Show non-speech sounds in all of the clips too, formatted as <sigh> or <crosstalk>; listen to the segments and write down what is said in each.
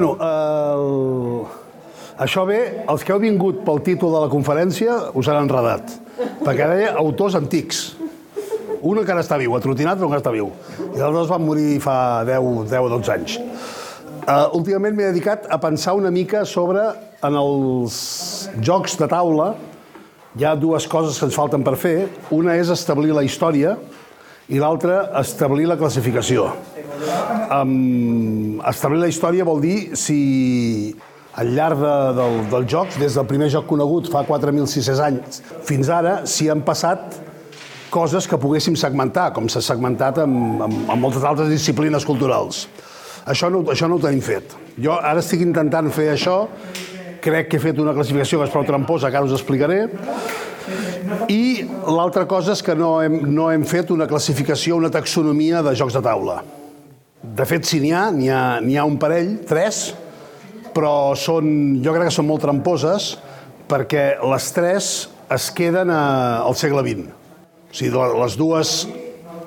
Bueno, el... això ve, els que heu vingut pel títol de la conferència us han enredat, perquè deia autors antics. Un encara està viu, atrotinat, però encara està viu. I els dos van morir fa 10, 10 o 12 anys. Uh, últimament m'he dedicat a pensar una mica sobre, en els jocs de taula, hi ha dues coses que ens falten per fer. Una és establir la història i l'altra establir la classificació. Um, establir la història vol dir si al llarg de, del, dels jocs, des del primer joc conegut fa 4.600 anys fins ara, s'hi han passat coses que poguéssim segmentar, com s'ha segmentat amb, amb, amb moltes altres disciplines culturals. Això no, això no ho tenim fet. Jo ara estic intentant fer això, crec que he fet una classificació que és prou tramposa, que ara us explicaré, i l'altra cosa és que no hem, no hem fet una classificació, una taxonomia de jocs de taula. De fet, si n'hi ha, n'hi ha, ha un parell, tres, però són, jo crec que són molt tramposes perquè les tres es queden a, al segle XX. O sigui, les dues,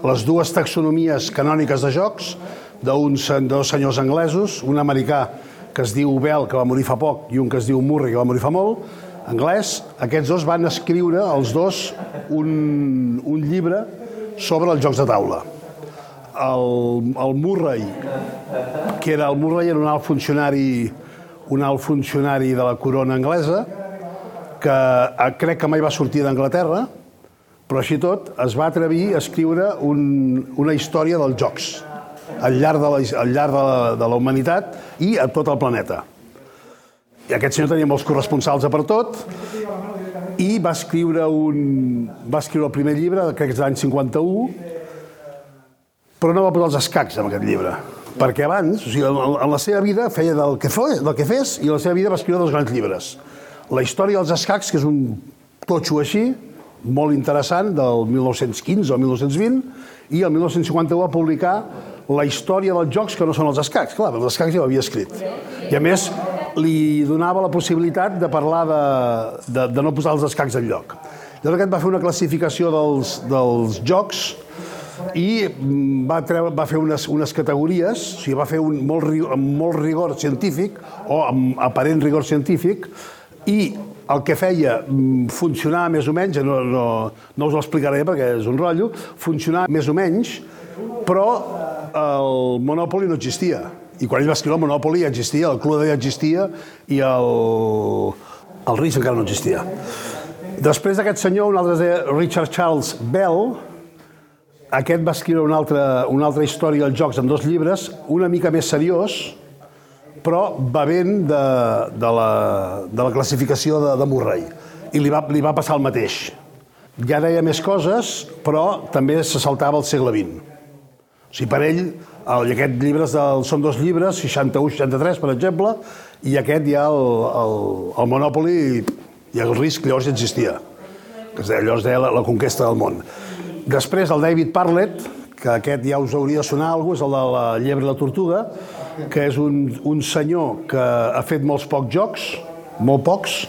les dues taxonomies canòniques de jocs d'uns dos senyors anglesos, un americà que es diu Bell, que va morir fa poc, i un que es diu Murray, que va morir fa molt, anglès, aquests dos van escriure, els dos, un, un llibre sobre els jocs de taula. El, el Murray, que era el Murray era un alt funcionari un alt funcionari de la corona anglesa, que eh, crec que mai va sortir d'Anglaterra, però així tot es va atrevir a escriure un, una història dels jocs al llarg de la, al llarg de la, de la humanitat i a tot el planeta. I aquest senyor tenia molts corresponsals a per tot i va escriure, un, va escriure el primer llibre, crec que és l'any 51, però no va posar els escacs en aquest llibre. Perquè abans, o sigui, en la seva vida feia del que, fos, del que fes i en la seva vida va escriure dos grans llibres. La història dels escacs, que és un totxo així, molt interessant del 1915 o 1920 i el 1951 va publicar la història dels jocs que no són els escacs. Clar, els escacs ja ho havia escrit. I a més, li donava la possibilitat de parlar de, de, de no posar els escacs en lloc. Llavors aquest va fer una classificació dels, dels jocs i mm, va, treure, va fer unes, unes categories, o sigui, va fer un molt, amb molt rigor científic o amb aparent rigor científic i el que feia mm, funcionar més o menys, no, no, no us ho explicaré perquè és un rotllo, funcionar més o menys, però el Monopoly no existia. I quan ell va escriure el Monopoly ja existia, el Club ja existia i el, el Rich encara no existia. Després d'aquest senyor, un altre es deia Richard Charles Bell, aquest va escriure una altra, una altra història als jocs en dos llibres, una mica més seriós, però bevent de, de, la, de la classificació de, de Murray. I li va, li va passar el mateix. Ja deia més coses, però també se saltava al segle XX. O sigui, per ell, el, aquest llibres del, són dos llibres, 61-63, per exemple, i aquest ja el, el, el Monopoly i el risc llavors ja existia. Que es deia, llavors deia la, la conquesta del món. Després el David Parlett, que aquest ja us hauria de sonar alguna és el de la llebre i la tortuga, que és un, un senyor que ha fet molts pocs jocs, molt pocs,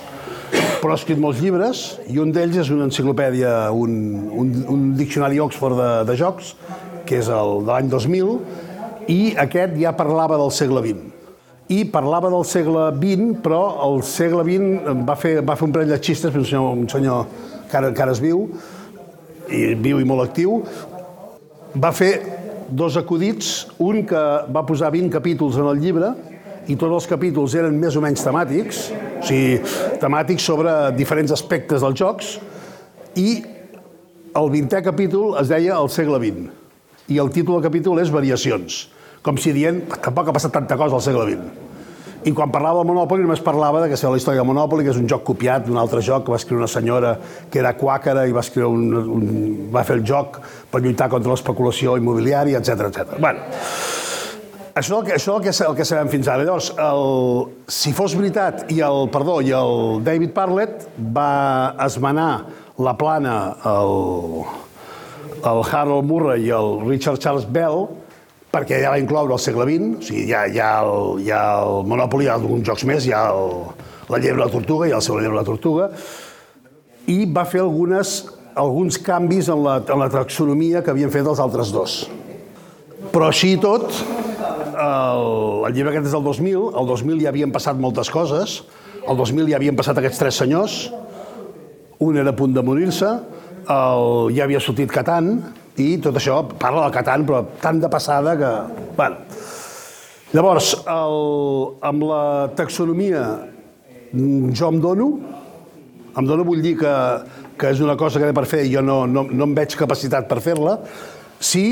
però ha escrit molts llibres, i un d'ells és una enciclopèdia, un, un, un diccionari Oxford de, de jocs, que és el de l'any 2000, i aquest ja parlava del segle XX. I parlava del segle XX, però el segle XX va fer, va fer un parell de xistes, un senyor, un senyor que ara encara es viu, i viu i molt actiu, va fer dos acudits, un que va posar 20 capítols en el llibre i tots els capítols eren més o menys temàtics, o sigui, temàtics sobre diferents aspectes dels jocs, i el 20è capítol es deia el segle XX, i el títol del capítol és Variacions, com si dient, tampoc ha passat tanta cosa al segle XX. I quan parlava del Monopoly només parlava de que la història del Monopoly, que és un joc copiat d'un altre joc que va escriure una senyora que era quàquera i va, escriure un, un, va fer el joc per lluitar contra l'especulació immobiliària, etc etc. Bueno, això, això és el que, el que sabem fins ara. Llavors, el, si fos veritat, i el, perdó, i el David Parlett va esmenar la plana el, el Harold Murray i el Richard Charles Bell, perquè ja va incloure el segle XX, o sigui, hi ha, el, ha el Monopoly, hi ha alguns jocs més, hi ha el, la llebre la tortuga, ha el seu llebre la tortuga, i va fer algunes, alguns canvis en la, en la taxonomia que havien fet els altres dos. Però així i tot, el, el llibre aquest és del 2000, el 2000 ja havien passat moltes coses, el 2000 ja havien passat aquests tres senyors, un era a punt de morir-se, el, ja havia sortit Catan, i tot això parla del Catan, però tan de passada que... Bueno. Llavors, el, amb la taxonomia jo em dono, em dono vull dir que, que és una cosa que he per fer i jo no, no, no em veig capacitat per fer-la, si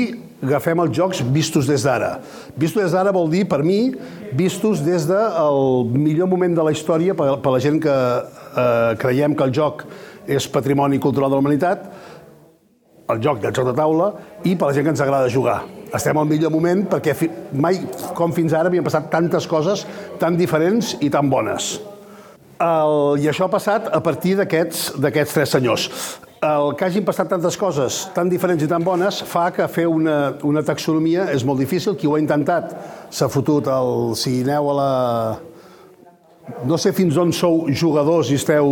agafem els jocs vistos des d'ara. Vistos des d'ara vol dir, per mi, vistos des del millor moment de la història per, per la gent que eh, creiem que el joc és patrimoni cultural de la humanitat, el joc del joc de taula, i per la gent que ens agrada jugar. Estem al millor moment perquè mai, com fins ara, havien passat tantes coses tan diferents i tan bones. El, I això ha passat a partir d'aquests tres senyors. El que hagin passat tantes coses tan diferents i tan bones fa que fer una, una taxonomia és molt difícil. Qui ho ha intentat s'ha fotut el... Si aneu a la... No sé fins on sou jugadors i esteu,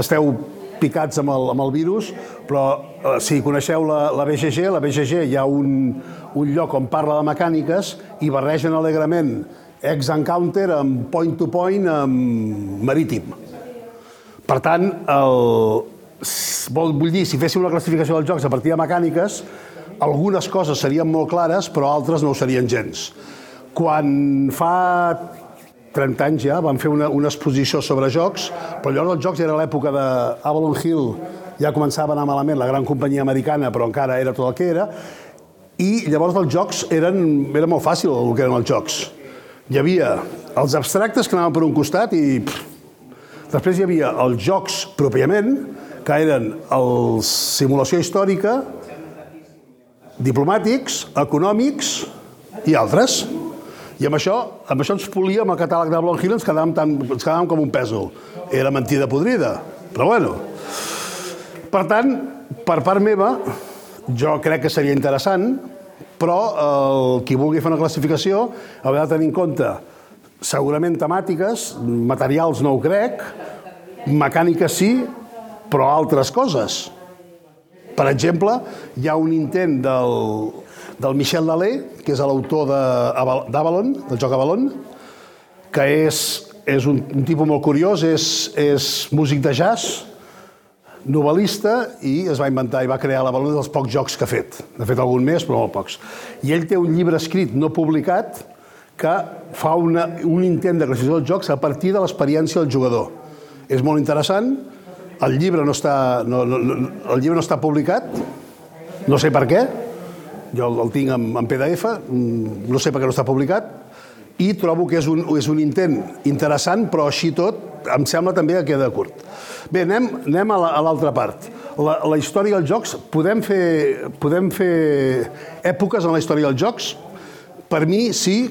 esteu picats amb el, amb el virus, però eh, si coneixeu la, la BGG, la BGG hi ha un, un lloc on parla de mecàniques i barregen alegrement ex-encounter amb point-to-point amb marítim. Per tant, el, vol, vull dir, si féssim una classificació dels jocs a partir de mecàniques, algunes coses serien molt clares, però altres no ho serien gens. Quan fa 30 anys ja vam fer una, una exposició sobre jocs, però llavors els jocs era l'època d'Avalon Hill, ja començava a anar malament la gran companyia americana, però encara era tot el que era, i llavors els jocs eren, era molt fàcil el que eren els jocs hi havia els abstractes que anaven per un costat i pff, després hi havia els jocs pròpiament, que eren el simulació històrica, diplomàtics, econòmics i altres. I amb això, amb això ens políem el catàleg de Blon Hill, ens quedàvem, tan, ens quedàvem com un pèsol. Era mentida podrida, però bueno. Per tant, per part meva, jo crec que seria interessant però el, qui vulgui fer una classificació haurà de tenir en compte segurament temàtiques, materials no ho crec, mecàniques sí, però altres coses. Per exemple, hi ha un intent del, del Michel Lalé, que és l'autor d'Avalon, del joc Avalon, que és, és un, un tipus molt curiós, és, és músic de jazz, novel·lista i es va inventar i va crear la balona dels pocs jocs que ha fet. Ha fet algun més, però molt pocs. I ell té un llibre escrit no publicat que fa una, un intent de classificació dels jocs a partir de l'experiència del jugador. És molt interessant. El llibre no està, no, no, el llibre no està publicat. No sé per què. Jo el, tinc en, en PDF. Mm, no sé per què no està publicat. I trobo que és un, és un intent interessant, però així tot em sembla també que queda curt. Bé, anem, anem a l'altra part. La, la història dels jocs, podem fer, podem fer èpoques en la història dels jocs? Per mi, sí,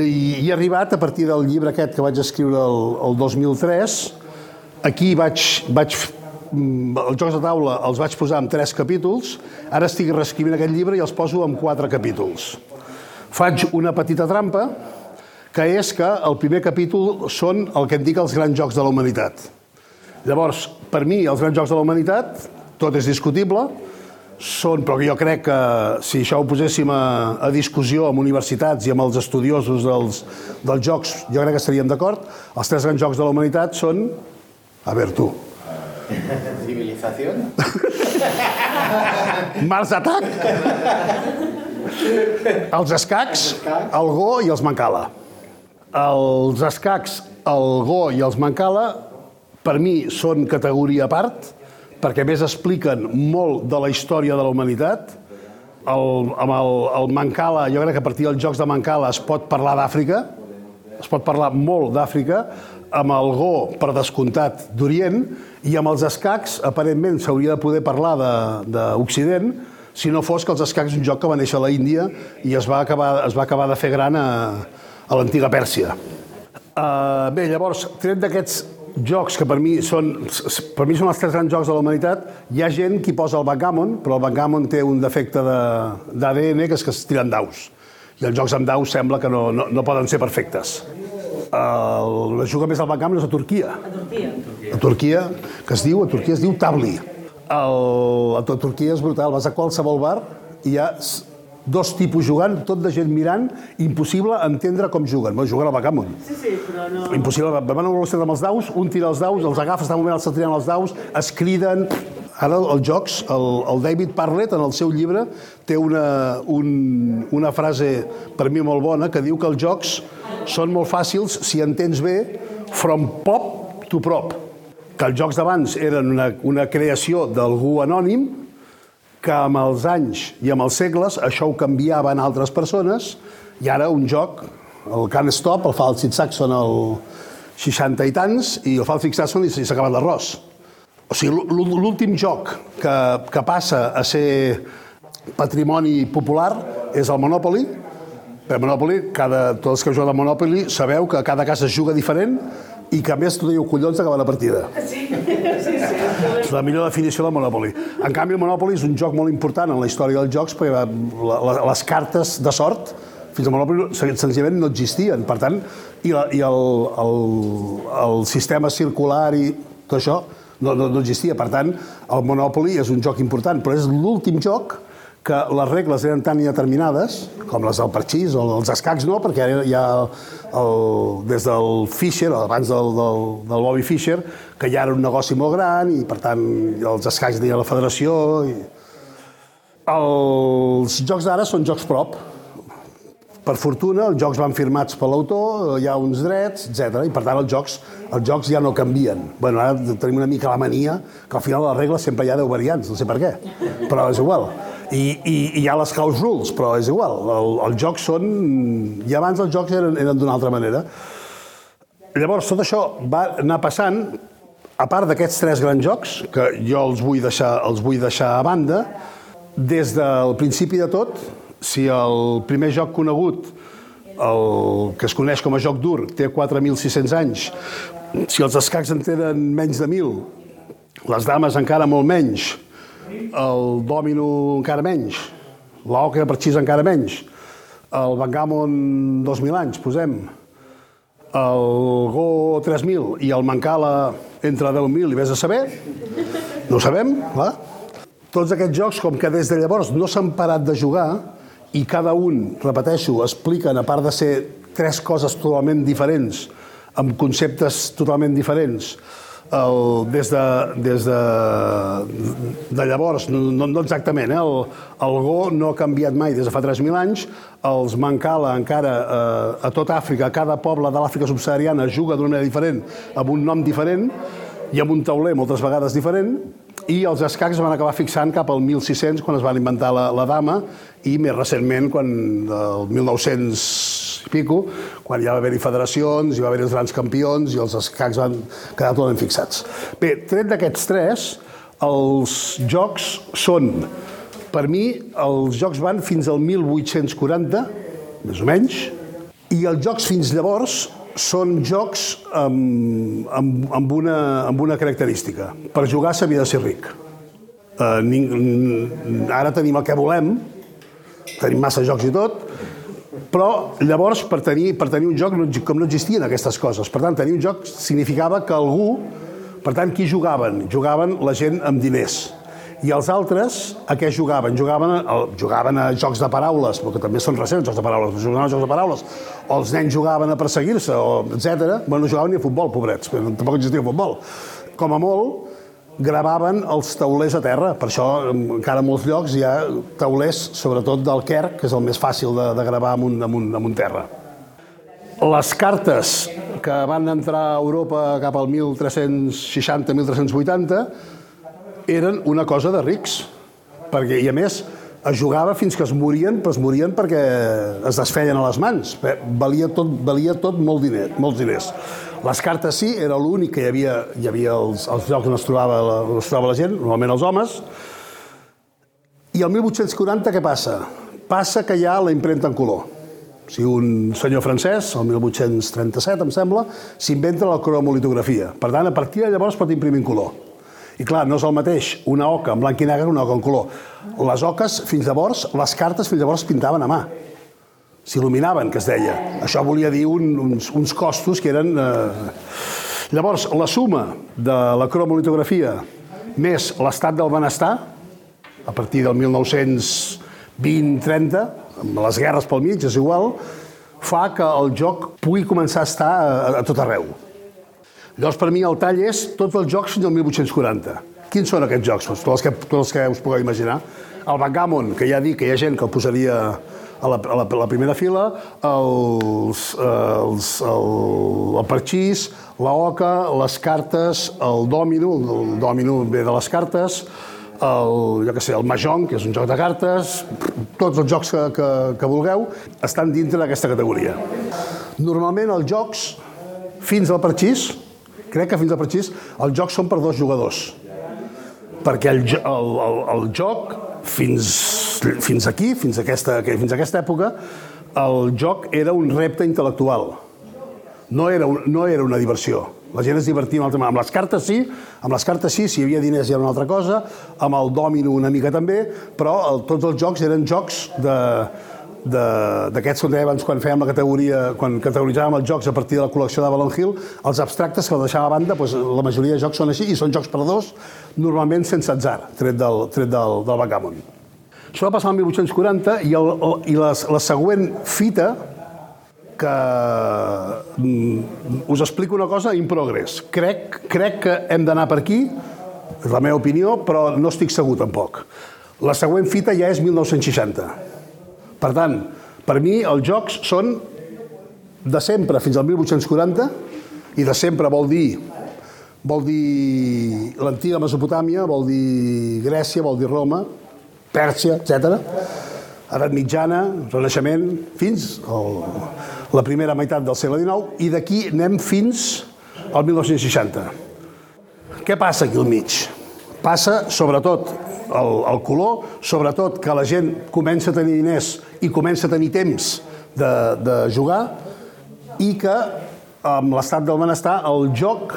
i he arribat a partir del llibre aquest que vaig escriure el, el 2003. Aquí vaig, vaig els jocs de taula els vaig posar en tres capítols, ara estic reescrivint aquest llibre i els poso en quatre capítols. Faig una petita trampa, que és que el primer capítol són el que en dic els grans jocs de la humanitat. Llavors, per mi, els grans jocs de la humanitat, tot és discutible, són, però jo crec que si això ho poséssim a, a discussió amb universitats i amb els estudiosos dels, dels jocs, jo crec que estaríem d'acord. Els tres grans jocs de la humanitat són... A veure, tu. <laughs> Civilizació? <laughs> Mars Attack? Els escacs, el Go i els Mancala. Els escacs, el Go i els Mancala, per mi són categoria a part, perquè més expliquen molt de la història de la humanitat. El, amb el, el Mancala, jo crec que a partir dels jocs de Mancala es pot parlar d'Àfrica, es pot parlar molt d'Àfrica, amb el Go, per descomptat, d'Orient, i amb els escacs, aparentment, s'hauria de poder parlar d'Occident, si no fos que els escacs és un joc que va néixer a la Índia i es va acabar, es va acabar de fer gran a, a l'antiga Pèrsia. Uh, bé, llavors, tret d'aquests jocs que per mi són, per mi són els tres grans jocs de la humanitat, hi ha gent qui posa el backgammon, però el backgammon té un defecte d'ADN que és que es tiren daus. I els jocs amb daus sembla que no, no, no poden ser perfectes. Uh, la juga més al backgammon és a Turquia. A Turquia. A Turquia, que es diu, a Turquia es diu Tabli. El, a Turquia és brutal, vas a qualsevol bar i hi ha dos tipus jugant, tot de gent mirant, impossible entendre com juguen. Bueno, juguen al backgammon. Sí, sí, però no... Impossible. Van a una velocitat amb els daus, un tira els daus, els agafa, està un moment els tirant els daus, es criden... Ara els jocs, el, el David Parlett en el seu llibre té una, un, una frase per mi molt bona que diu que els jocs són molt fàcils si entens bé from pop to prop. Que els jocs d'abans eren una, una creació d'algú anònim que amb els anys i amb els segles això ho canviaven altres persones i ara un joc, el Can't Stop, el fa el Sid Saxon al 60 i tants i el fa el Sid Saxon i s'ha acabat l'arròs. O sigui, l'ú- l'últim joc que, que passa a ser patrimoni popular és el Monopoly. Per Monopoly, cada, tots els que juguen al Monopoly sabeu que cada casa es juga diferent i que a més tu teniu collons d'acabar la partida. <laughs> Sí, sí, sí. És la millor definició del Monopoly. En canvi, el Monopoly és un joc molt important en la història dels jocs perquè la, la, les cartes de sort fins al Monopoly sen- senzillament no existien. Per tant, i, la, i el, el, el sistema circular i tot això no, no, no existia. Per tant, el Monopoly és un joc important, però és l'últim joc que les regles eren tan indeterminades, com les del parxís o els escacs no, perquè ara ha el, des del Fischer, abans del, del, del Bobby Fischer, que ja era un negoci molt gran i, per tant, els escacs tenia la federació. I... Els jocs d'ara són jocs prop. Per fortuna, els jocs van firmats per l'autor, hi ha uns drets, etc. I per tant, els jocs, els jocs ja no canvien. Bueno, ara tenim una mica la mania que al final de les regles sempre hi ha 10 variants, no sé per què, però és igual. I, i, i hi ha les house rules, però és igual. El, els jocs són... I abans els jocs eren, eren d'una altra manera. Llavors, tot això va anar passant, a part d'aquests tres grans jocs, que jo els vull deixar, els vull deixar a banda, des del principi de tot, si el primer joc conegut, el que es coneix com a joc dur, té 4.600 anys, si els escacs en tenen menys de 1.000, les dames encara molt menys, el dòmino encara menys, l'oca per xis encara menys, el backgammon 2.000 anys, posem, el Go 3.000 i el Mancala entre 10.000 i vés a saber, no ho sabem, clar. Tots aquests jocs, com que des de llavors no s'han parat de jugar i cada un, repeteixo, expliquen, a part de ser tres coses totalment diferents, amb conceptes totalment diferents, el, des, de, des de, de llavors, no, no exactament, eh? el, el Go no ha canviat mai des de fa 3.000 anys, els Mancala encara eh, a tot Àfrica, cada poble de l'Àfrica subsahariana juga d'una manera diferent, amb un nom diferent, i amb un tauler moltes vegades diferent, i els escacs es van acabar fixant cap al 1600, quan es van inventar la, la dama, i més recentment, quan el 1900 i pico, quan ja va haver-hi federacions, hi va haver-hi els grans campions, i els escacs van quedar totalment fixats. Bé, tret d'aquests tres, els jocs són, per mi, els jocs van fins al 1840, més o menys, i els jocs fins llavors són jocs amb, amb, amb, una, amb una característica. Per jugar s'havia de ser ric. Eh, ning, ara tenim el que volem, tenim massa jocs i tot, però llavors per tenir, per tenir un joc no, com no existien aquestes coses. Per tant, tenir un joc significava que algú... Per tant, qui jugaven? Jugaven la gent amb diners. I els altres, a què jugaven? Jugaven a, jugaven a jocs de paraules, perquè també són recents jocs de paraules, jugaven a jocs de paraules. O els nens jugaven a perseguir-se, o etc. Bueno, no jugaven ni a futbol, pobrets, tampoc existia futbol. Com a molt, gravaven els taulers a terra. Per això, encara en molts llocs hi ha taulers, sobretot del Quer, que és el més fàcil de, de gravar amb un, amb, un, amb un terra. Les cartes que van entrar a Europa cap al 1360-1380 eren una cosa de rics, perquè, i a més, es jugava fins que es morien, però es morien perquè es desfeien a les mans. Valia tot, valia tot molt diner, molts diners. Les cartes sí, era l'únic que hi havia, hi havia els, els llocs on es, trobava la, on es trobava la gent, normalment els homes. I el 1840 què passa? Passa que hi ha la impremta en color. O sigui, un senyor francès, el 1837, em sembla, s'inventa la cromolitografia. Per tant, a partir de llavors pot imprimir en color. I clar, no és el mateix una oca en blanc i negre que una oca en color. Les oques, fins llavors, les cartes fins llavors pintaven a mà. S'il·luminaven, que es deia. Això volia dir un, uns, uns costos que eren... Eh... Llavors, la suma de la cromolitografia més l'estat del benestar, a partir del 1900 20, 30, amb les guerres pel mig, és igual, fa que el joc pugui començar a estar a, a tot arreu. Llavors, per mi, el tall és tots els jocs fins al 1840. Quins són aquests jocs? Doncs tots els que, tots els que us pugueu imaginar. El backgammon, que ja dic que hi ha gent que el posaria a la, a la, a la primera fila, els, els, el, el parxís, la oca, les cartes, el dòmino, el dòmino ve de les cartes, el, jo que sé, el Mahjong, que és un joc de cartes, tots els jocs que, que, que vulgueu estan dintre d'aquesta categoria. Normalment els jocs, fins al parxís, crec que fins al parxís, els jocs són per dos jugadors. Perquè el, el, el, el joc, fins, fins aquí, fins a, aquesta, fins a aquesta època, el joc era un repte intel·lectual. No era, un, no era una diversió. La gent es divertia amb, amb les cartes sí, amb les cartes sí, si hi havia diners ja era una altra cosa, amb el dòmino una mica també, però el, tots els jocs eren jocs de, d'aquests, com deia abans, quan fèiem la categoria, quan categoritzàvem els jocs a partir de la col·lecció de Ballon Hill, els abstractes que els deixava a banda, doncs, la majoria de jocs són així, i són jocs per dos, normalment sense atzar, tret del, tret del, del backgammon. Això va passar el 1840 i, el, el, i la, la següent fita, que mm, us explico una cosa in progress. Crec, crec que hem d'anar per aquí, és la meva opinió, però no estic segur tampoc. La següent fita ja és 1960. Per tant, per mi els jocs són de sempre fins al 1840 i de sempre vol dir vol dir l'antiga Mesopotàmia, vol dir Grècia, vol dir Roma, Pèrsia, etc. Edat mitjana, Renaixement, fins al, la primera meitat del segle XIX i d'aquí anem fins al 1960. Què passa aquí al mig? Passa, sobretot, el, el color, sobretot que la gent comença a tenir diners i comença a tenir temps de, de jugar i que amb l'estat del benestar el joc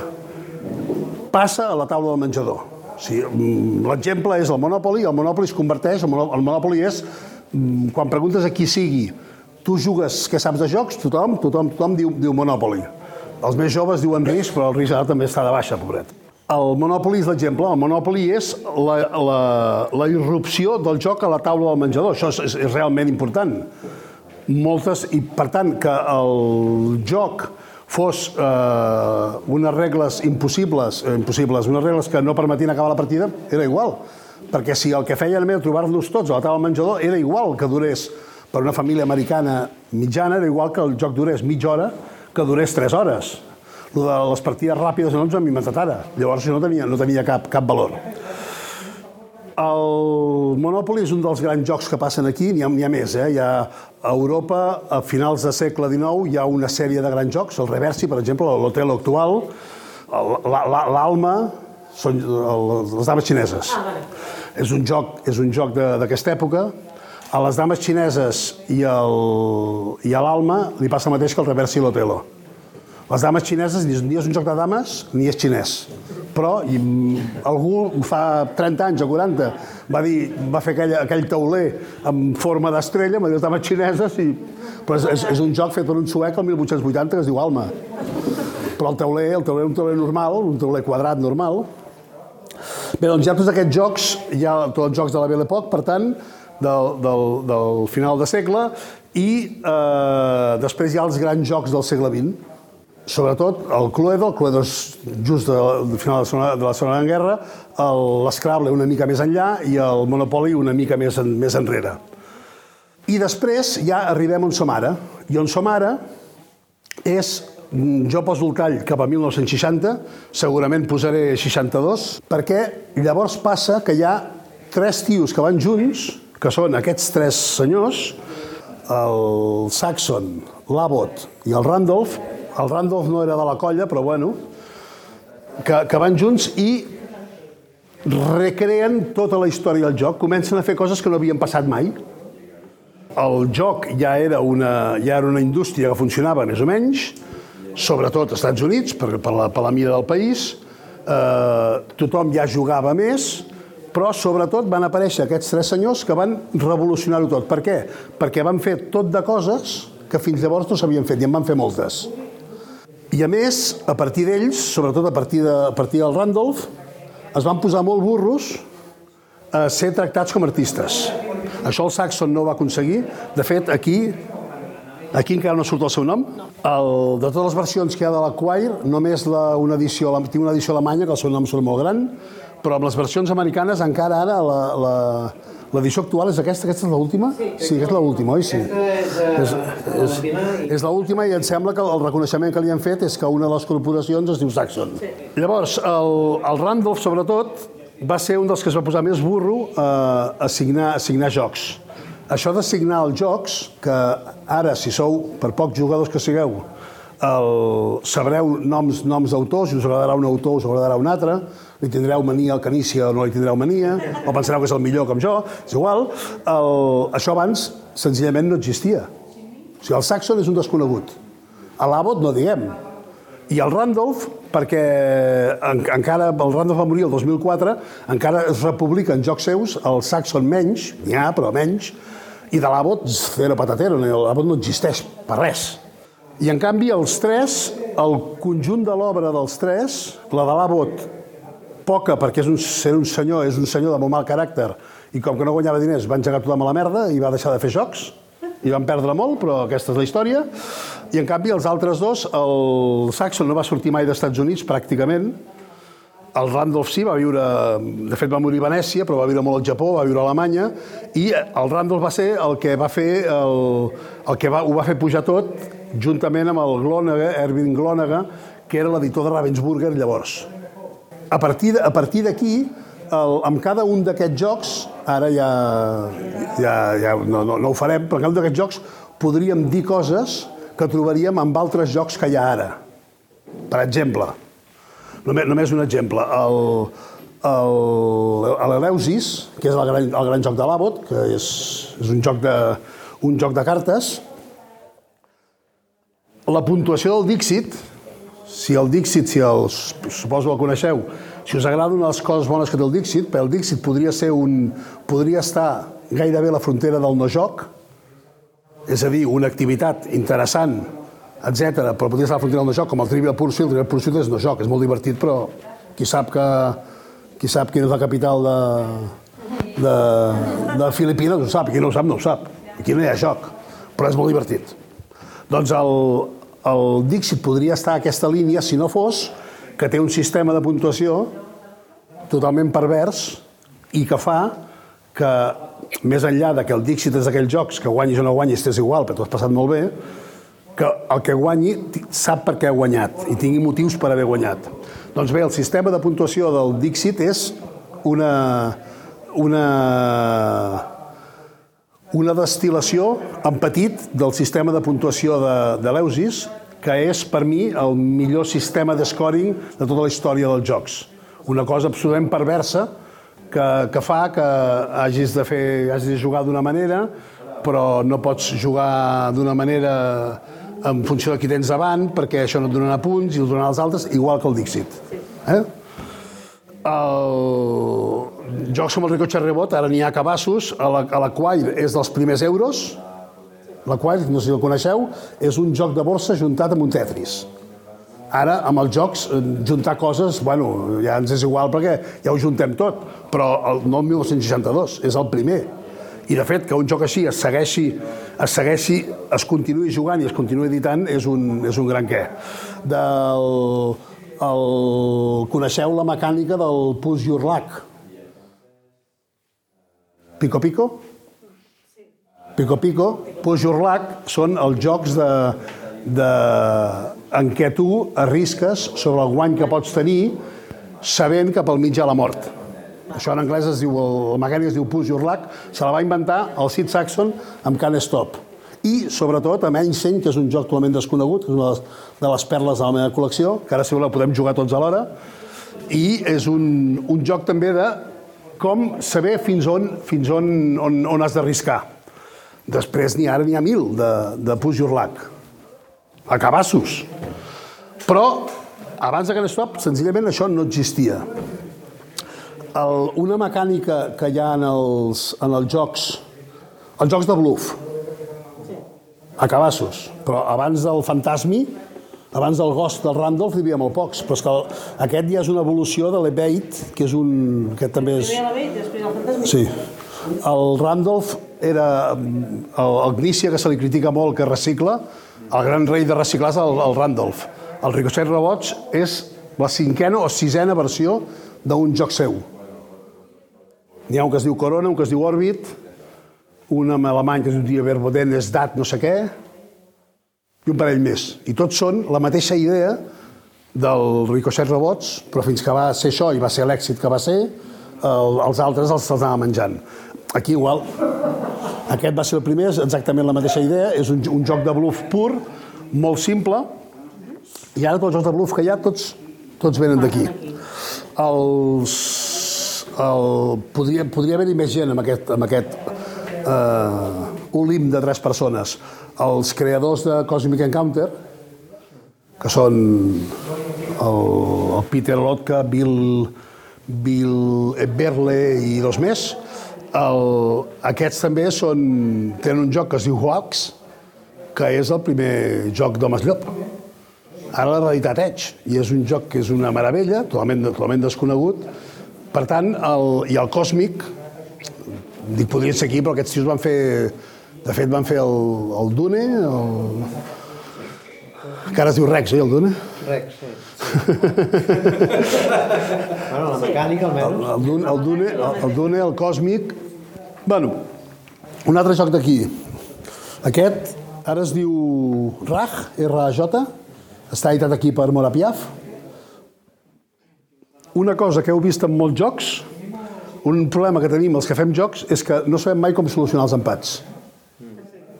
passa a la taula del menjador. O sigui, mm, L'exemple és el Monopoly, el Monopoly es converteix, el Monopoly és, mm, quan preguntes a qui sigui, tu jugues, què saps de jocs? Tothom, tothom, tothom diu, diu Monopoly. Els més joves diuen risc, però el risc ara també està de baixa, pobret. El Monopoly és l'exemple. El Monopoly és la, la, la irrupció del joc a la taula del menjador. Això és, és realment important. Moltes, i per tant, que el joc fos eh, unes regles impossibles, eh, impossibles, unes regles que no permetien acabar la partida, era igual. Perquè si el que feien era trobar-nos tots a la taula del menjador, era igual que durés per una família americana mitjana, era igual que el joc durés mitja hora que durés 3 hores. Les partides ràpides no ens hem inventat ara. Llavors no tenia, no tenia cap, cap valor. El Monopoly és un dels grans jocs que passen aquí, n'hi ha, ha més. Eh? Hi ha, a Europa, a finals del segle XIX, hi ha una sèrie de grans jocs, el Reversi, per exemple, l'Hotel actual, l'Alma, són les dames xineses. Ah, vale. És un joc, és un joc d'aquesta època. A les dames xineses i, el, i a l'Alma li passa el mateix que el Reversi i l'Otelo. Les dames xineses ni és un joc de dames ni és xinès però i algú fa 30 anys o 40 va, dir, va fer aquell, aquell tauler en forma d'estrella, dir les dames xineses, i, però és, és, és un joc fet per un suec el 1880 que es diu Alma. Però el tauler, el tauler un tauler normal, un tauler quadrat normal. Bé, doncs hi ha tots aquests jocs, hi ha tots els jocs de la Belle Époque, per tant, del, del, del final de segle, i eh, després hi ha els grans jocs del segle XX sobretot el Cluedo, el Cluedo és just de, final de, segona, de la Segona Guerra, l'Scrabble una mica més enllà i el Monopoly una mica més, en, més enrere. I després ja arribem on som ara. I on som ara és, jo poso el tall cap a 1960, segurament posaré 62, perquè llavors passa que hi ha tres tios que van junts, que són aquests tres senyors, el Saxon, l'Abbott i el Randolph, el Randolph no era de la colla, però bueno, que, que van junts i recreen tota la història del joc, comencen a fer coses que no havien passat mai. El joc ja era una, ja era una indústria que funcionava més o menys, sobretot als Estats Units, per, per, la, per la mida del país, eh, tothom ja jugava més, però sobretot van aparèixer aquests tres senyors que van revolucionar-ho tot. Per què? Perquè van fer tot de coses que fins llavors no s'havien fet, i en van fer moltes. I a més, a partir d'ells, sobretot a partir, de, a partir del Randolph, es van posar molt burros a ser tractats com artistes. Això el Saxon no va aconseguir. De fet, aquí Aquí encara no surt el seu nom. El, de totes les versions que hi ha de l'Acquire, només la, una edició, la, tinc una edició alemanya, que el seu nom surt molt gran, però amb les versions americanes encara ara la, la, L'edició actual és aquesta? Aquesta és l'última? Sí, sí, és l'última, oi? Sí. És, és, és l'última i em sembla que el reconeixement que li han fet és que una de les corporacions es diu Saxon. Sí. Llavors, el, el Randolph, sobretot, va ser un dels que es va posar més burro a, a, signar, a signar jocs. Això de signar els jocs, que ara, si sou, per pocs jugadors que sigueu, el, sabreu noms, noms d'autors, us agradarà un autor, us agradarà un altre, li tindreu mania al Canícia o no li tindreu mania, o pensareu que és el millor com jo, és igual. El, això abans senzillament no existia. O sigui, el Saxon és un desconegut. A l'Abbott no diguem. I el Randolph, perquè en, encara el Randolph va morir el 2004, encara es republiquen jocs seus, el Saxon menys, n'hi ha, però menys, i de l'Abbott, zero patatero, l'Abbott no existeix per res. I en canvi els tres, el conjunt de l'obra dels tres, la de l'Abbott, poca perquè és un, ser un senyor, és un senyor de molt mal caràcter, i com que no guanyava diners va engegar tothom a la merda i va deixar de fer jocs, i van perdre molt, però aquesta és la història. I en canvi els altres dos, el Saxon no va sortir mai dels Estats Units pràcticament, el Randolph sí, va viure, de fet va morir a Venècia, però va viure molt al Japó, va viure a Alemanya, i el Randolph va ser el que va fer, el, el que va, ho va fer pujar tot, juntament amb el Glonaga, Erwin Glonaga, que era l'editor de Ravensburger llavors. A partir a partir d'aquí, amb cada un d'aquests jocs, ara ja, ja, ja no, no, no ho farem, però cada un d'aquests jocs podríem dir coses que trobaríem amb altres jocs que hi ha ara. Per exemple, Només, només un exemple. L'Eleusis, que és el gran, el gran joc de l'Abbott, que és, és un, joc de, un joc de cartes, la puntuació del Dixit, si el Dixit, si el, suposo que el coneixeu, si us de les coses bones que té el Dixit, perquè el Dixit podria, ser un, podria estar gairebé a la frontera del no-joc, és a dir, una activitat interessant etc. Però podria estar a la frontera del joc, com el Trivial Pursuit. El Trivial Pursuit és no joc, és molt divertit, però qui sap que qui sap quina és la capital de, de, de Filipines ho sap, qui no ho sap no ho sap. Aquí no hi ha joc, però és molt divertit. Doncs el, el Dixit podria estar a aquesta línia si no fos que té un sistema de puntuació totalment pervers i que fa que, més enllà de que el Dixit és d'aquells jocs que guanyis o no guanyis, t'és igual, però t'ho has passat molt bé, que el que guanyi sap per què ha guanyat i tingui motius per haver guanyat. Doncs bé, el sistema de puntuació del Dixit és una, una, una destil·lació en petit del sistema de puntuació de, de l'Eusis, que és, per mi, el millor sistema de scoring de tota la història dels jocs. Una cosa absolutament perversa que, que fa que hagis de, fer, hagis de jugar d'una manera, però no pots jugar d'una manera en funció de qui tens davant, perquè això no et donarà punts i el donaran als altres, igual que el Dixit. Eh? El... Jocs com el Ricochet Rebot, ara n'hi ha cabassos, a l'Aquire és dels primers euros, l'Aquire, no sé si el coneixeu, és un joc de borsa juntat amb un Tetris. Ara, amb els jocs, eh, juntar coses, bueno, ja ens és igual perquè ja ho juntem tot, però el, no el 1962, és el primer. I, de fet, que un joc així es segueixi, es segueixi, es continuï jugant i es continuï editant és un, és un gran què. Del, el, coneixeu la mecànica del Push Your Luck? Pico Pico? Pico Pico, Luck són els jocs de, de, en què tu arrisques sobre el guany que pots tenir sabent que pel ha la mort. Això en anglès es diu, el mecànic es diu Push Your Luck, se la va inventar el Sid Saxon amb Can Stop. I, sobretot, amb Einstein, que és un joc totalment desconegut, que és una de les, perles de la meva col·lecció, que ara si voleu podem jugar tots alhora, i és un, un joc també de com saber fins on, fins on, on, on has d'arriscar. Després n'hi ara n'hi ha mil de, de Luck. A cabassos. Però, abans de Can Stop, senzillament això no existia el, una mecànica que hi ha en els, en els jocs, els jocs de bluff, a cabassos, però abans del Fantasmi, abans del Ghost del Randolph hi havia molt pocs, però és que aquest ja és una evolució de l'Ebate, que és un... que també és... Sí. El Randolph era el, el Gnícia, que se li critica molt que recicla, el gran rei de reciclar és el, el Randolph. El Ricochet Robots és la cinquena o sisena versió d'un joc seu. N'hi ha un que es diu Corona, un que es diu Orbit, un en alemany que es diu Verboden Dat no sé què, i un parell més. I tots són la mateixa idea del Ricochet Robots, però fins que va ser això i va ser l'èxit que va ser, el, els altres els se'ls anava menjant. Aquí igual, aquest va ser el primer, és exactament la mateixa idea, és un, un joc de bluff pur, molt simple, i ara tots els jocs de bluff que hi ha, tots, tots venen d'aquí. Els, el, podria, podria haver-hi més gent amb aquest, amb aquest eh, olim de tres persones. Els creadors de Cosmic Encounter, que són el, el Peter Lotka, Bill, Bill Berle i dos més, el, aquests també són, tenen un joc que es diu Hoax, que és el primer joc d'homes llop. Ara la realitat Edge, i és un joc que és una meravella, totalment, totalment desconegut. Per tant, el, i el Còsmic, dic, podrien ser aquí, però aquests tios van fer... De fet, van fer el, el Dune, el... que ara es diu Rex, eh, el Dune? Rex, sí. <laughs> bueno, la mecànica, El, almenys. el, Dune, el, Dune, el, el Dune, el Còsmic... Bueno, un altre joc d'aquí. Aquest ara es diu RAJ, R-A-J, està editat aquí per Morapiaf. Una cosa que heu vist en molts jocs, un problema que tenim els que fem jocs, és que no sabem mai com solucionar els empats.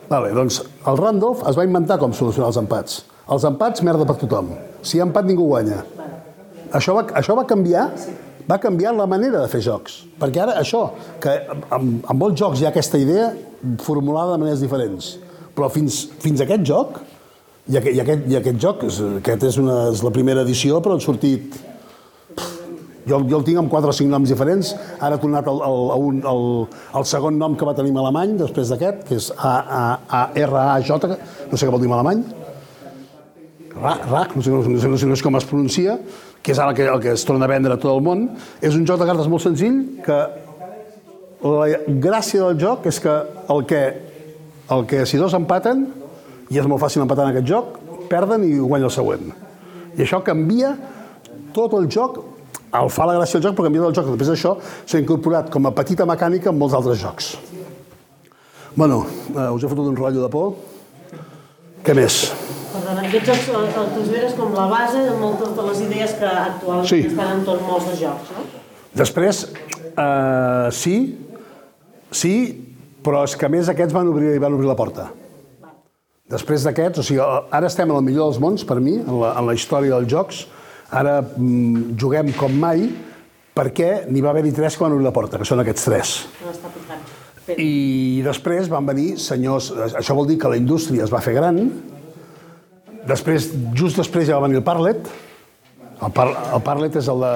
Vale, doncs el Randolph es va inventar com solucionar els empats. Els empats, merda per tothom. Si hi ha empat, ningú guanya. Això va, això va canviar va canviar la manera de fer jocs. Perquè ara això, que en, en molts jocs hi ha aquesta idea formulada de maneres diferents. Però fins, fins a aquest joc, i aquest, i aquest, i aquest joc, aquest és, una, és la primera edició, però han sortit... Jo, jo el tinc amb quatre o cinc noms diferents. Ara ha tornat el, el, un, el, el segon nom que va tenir en alemany, després d'aquest, que és A, A, A, R, A, J, no sé què vol dir en alemany. Ra, RAC, no sé, no, sé, no, sé, no sé com es pronuncia, que és ara el que, el que es torna a vendre a tot el món. És un joc de cartes molt senzill que la gràcia del joc és que el que, el que si dos empaten, i és molt fàcil empatar en aquest joc, perden i guanya el següent. I això canvia tot el joc, el fa la gràcia del joc, però canvia el joc. Després d'això s'ha incorporat com a petita mecànica en molts altres jocs. Bueno, eh, us he fotut un rotllo de por. Què més? Perdona, aquests jocs el, el consideres com la base de moltes de les idees que actualment Sí. estan en tot molts de jocs, no? Després, eh, sí, sí, però és que més aquests van obrir, van obrir la porta. Després d'aquests, o sigui, ara estem en el millor dels mons, per mi, en la, en la història dels jocs. Ara mm, juguem com mai perquè n'hi va haver-hi tres que van obrir la porta, que són aquests tres. No està I després van venir senyors... Això vol dir que la indústria es va fer gran. Després, just després ja va venir el Parlet. El, par, el Parlet és el de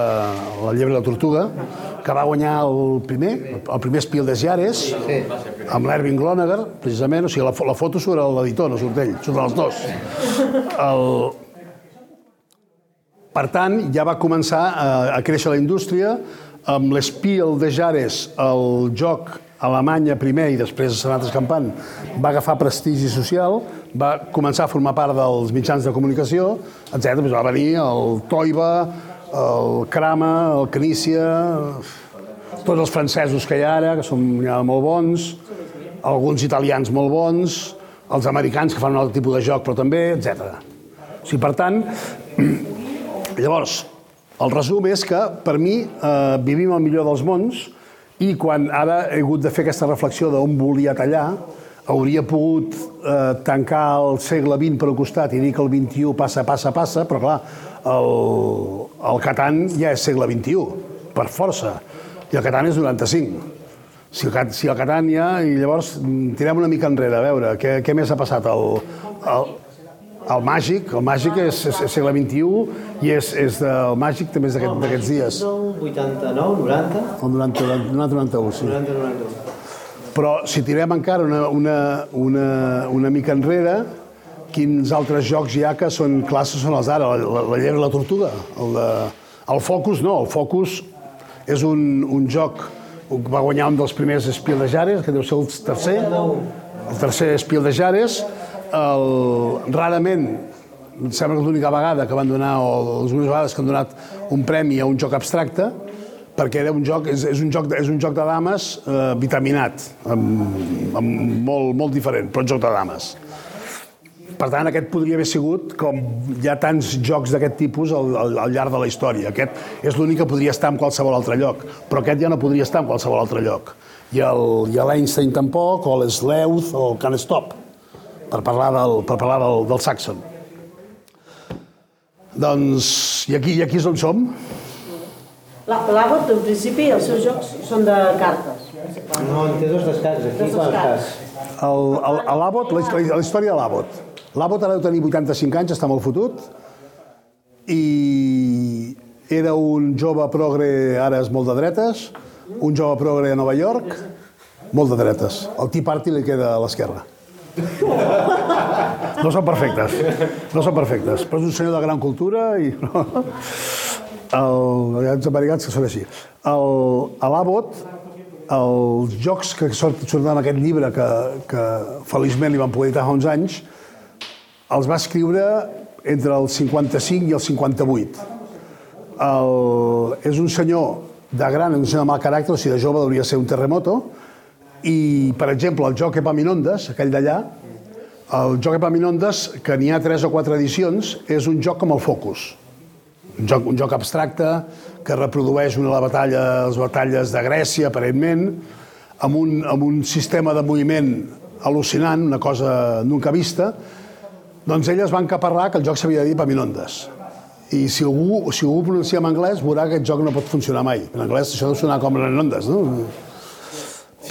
la llebre de la tortuga, que va guanyar el primer, el primer Spiel des Jahres, amb l'Erving Gloneger, precisament. O sigui, la, la foto surt l'editor, no surt ell, surten els dos. El, per tant, ja va començar a, a créixer la indústria. Amb l'Spiel de Jares, el joc Alemanya primer i després a Sant Escampant va agafar prestigi social, va començar a formar part dels mitjans de comunicació, etc. Doncs va venir el Toiba, el Krama, el Canícia, tots els francesos que hi ha ara, que són ja molt bons, alguns italians molt bons, els americans que fan un altre tipus de joc però també, etc. O sigui, per tant, <clears throat> Llavors, el resum és que, per mi, eh, vivim el millor dels mons i quan ara he hagut de fer aquesta reflexió d'on volia tallar, hauria pogut eh, tancar el segle XX per un costat i dir que el XXI passa, passa, passa, però clar, el, el Catan ja és segle XXI, per força, i el Catan és 95. Si el, si el Catan ja... I llavors mm, tirem una mica enrere, a veure, què, què més ha passat? El, el, el màgic, el màgic és, és, és segle XXI i és, és de, el màgic també és d'aquest- d'aquests dies, 89, 90, el 90, 90, 91, sí. 90, 91. Però si tirem encara una, una, una, una mica enrere, quins altres jocs hi ha que són classes són els d'ara? La, la, la llebre i la tortuga. El, de, el Focus no, el Focus és un, un joc va guanyar un dels primers Spiel de Jares, que deu ser el tercer, el tercer Spiel de Jares. El, rarament, em sembla que l'única vegada que van donar, o les úniques vegades que han donat un premi a un joc abstracte, perquè era un joc, és, és, un joc, és un joc de dames eh, vitaminat, amb, amb molt, molt diferent, però un joc de dames. Per tant, aquest podria haver sigut, com hi ha tants jocs d'aquest tipus al, al, al llarg de la història. Aquest és l'únic que podria estar en qualsevol altre lloc, però aquest ja no podria estar en qualsevol altre lloc. I l'Einstein tampoc, o l'Sleuth, o el Can't Stop, per parlar del, per parlar del, del Saxon. Doncs, i aquí, i aquí és on som? La- L'Abbott, en principi, els seus jocs són de cartes. No, en té dos d'escacs, aquí Dos? El, l'Abbott, la, història- la història de l'Abbott. L'Abbott ara deu tenir 85 anys, està molt fotut, i era un jove progre, ara és molt de dretes, un jove progre a Nova York, molt de dretes. El Tea Party li queda a l'esquerra. <laughs> No són perfectes, no són perfectes, però és un senyor de gran cultura i... <laughs> El, hi ha uns americans que són així. El, a l'Abbott, els jocs que sort- surten en aquest llibre, que, que feliçment li van poder editar fa uns anys, els va escriure entre el 55 i el 58. El, és un senyor de gran, un senyor de mal caràcter, o sigui, de jove hauria de ser un terremoto, i, per exemple, el joc Epaminondes, aquell d'allà, el joc Epaminondes, que n'hi ha tres o quatre edicions, és un joc com el Focus. Un joc, un joc abstracte que reprodueix una de les batalles, les batalles de Grècia, aparentment, amb un, amb un sistema de moviment al·lucinant, una cosa nunca vista, doncs elles van caparrar que el joc s'havia de dir Epaminondes. I si algú, si algú pronuncia en anglès, veurà que aquest joc no pot funcionar mai. En anglès això deu sonar com Epaminondes, no?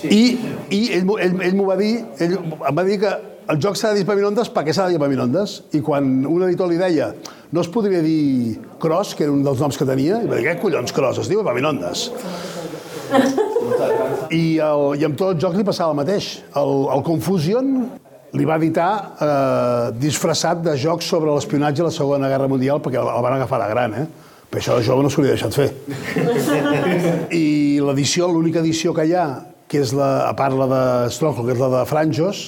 I, i ell, ell, ell m'ho va dir, ell em va dir que el joc s'ha de dir Epaminondes perquè s'ha de dir Epaminondes. I quan un editor li deia no es podria dir Cross, que era un dels noms que tenia, i va dir, què collons Cross? Es diu Epaminondes. I, el, I amb tot el joc li passava el mateix. El, el Confusion li va editar eh, disfressat de jocs sobre l'espionatge a la Segona Guerra Mundial perquè el, el van agafar de gran, eh? Per això de jove no s'ho deixat fer. <laughs> I l'edició, l'única edició que hi ha, que és la, a part la de Stronghold, que és la de Franjos,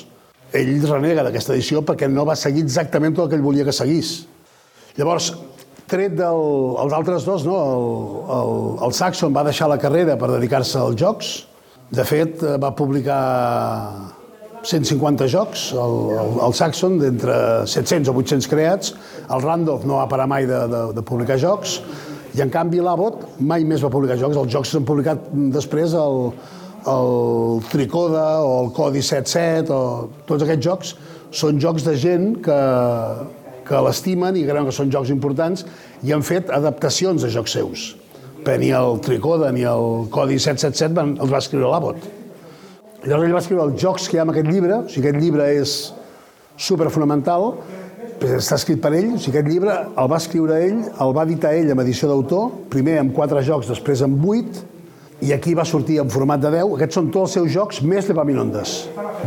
ell renega d'aquesta edició perquè no va seguir exactament tot el que ell volia que seguís. Llavors, tret dels els altres dos, no? el, el, el Saxon va deixar la carrera per dedicar-se als jocs. De fet, eh, va publicar 150 jocs, el, el, el Saxon, d'entre 700 o 800 creats. El Randolph no va parar mai de, de, de publicar jocs. I, en canvi, l'Abbott mai més va publicar jocs. Els jocs s'han publicat després el, el Tricoda o el Codi 77 o tots aquests jocs són jocs de gent que, que l'estimen i creuen que són jocs importants i han fet adaptacions de jocs seus. Però ni el Tricoda ni el Codi 777 van, els va escriure l'Abbott. Llavors ell va escriure els jocs que hi ha en aquest llibre, o sigui, aquest llibre és superfonamental, està escrit per ell, o sigui, aquest llibre el va escriure ell, el va editar ell amb edició d'autor, primer amb quatre jocs, després amb vuit, i aquí va sortir en format de 10. Aquests són tots els seus jocs, més l'Epaminondes.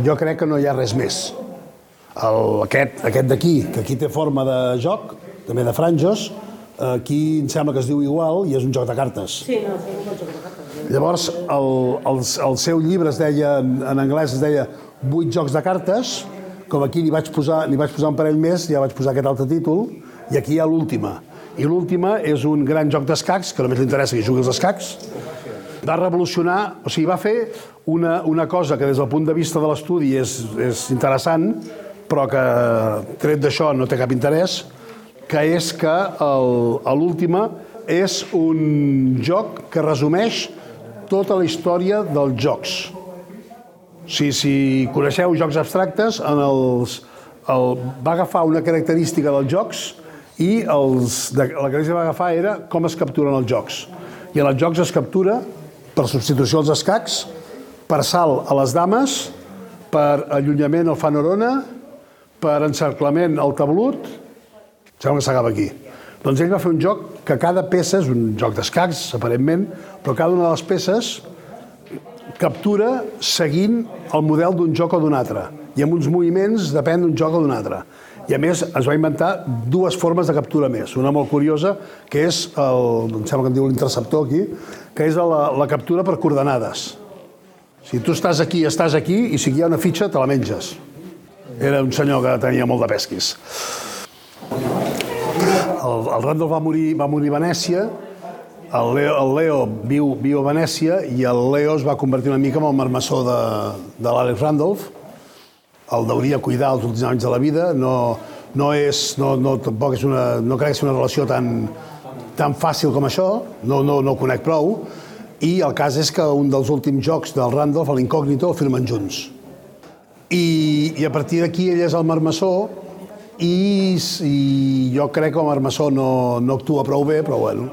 Jo crec que no hi ha res més. El, aquest aquest d'aquí, que aquí té forma de joc, també de franjos, aquí em sembla que es diu igual i és un joc de cartes. Sí, no, sí, un joc de cartes. Llavors, el, el, el seu llibre es deia, en, anglès es deia Vuit jocs de cartes, com aquí n'hi vaig, posar, n'hi vaig posar un parell més, ja vaig posar aquest altre títol, i aquí hi ha l'última. I l'última és un gran joc d'escacs, que només li interessa que jugui als escacs, va revolucionar, o sigui, va fer una, una cosa que des del punt de vista de l'estudi és, és interessant, però que tret d'això no té cap interès, que és que l'última és un joc que resumeix tota la història dels jocs. Si, si coneixeu jocs abstractes, en els, el, va agafar una característica dels jocs i els, de, la que va agafar era com es capturen els jocs. I en els jocs es captura per substitució als escacs, per salt a les dames, per allunyament al fanorona, per encerclament al tablut, sembla que s'acaba aquí. Doncs ell va fer un joc que cada peça, és un joc d'escacs, aparentment, però cada una de les peces captura seguint el model d'un joc o d'un altre. I amb uns moviments depèn d'un joc o d'un altre. I a més es va inventar dues formes de captura més. Una molt curiosa, que és, el, em sembla que en diu l'interceptor aquí, que és la, la captura per coordenades. Si tu estàs aquí, estàs aquí, i si hi ha una fitxa, te la menges. Era un senyor que tenia molt de pesquis. El, el Randall va morir, va morir a Venècia, el Leo, el Leo viu, viu a Venècia i el Leo es va convertir una mica en el marmessor de, de l'Àlex Randolph. El deuria cuidar els últims anys de la vida. No, no és, no, no, tampoc és una, no crec que sigui una relació tan, tan fàcil com això, no, no, no ho conec prou. I el cas és que un dels últims jocs del Randolph, l'Incògnito, el firmen junts. I, i a partir d'aquí ell és el marmessor i, i jo crec que el marmessor no, no actua prou bé, però bueno,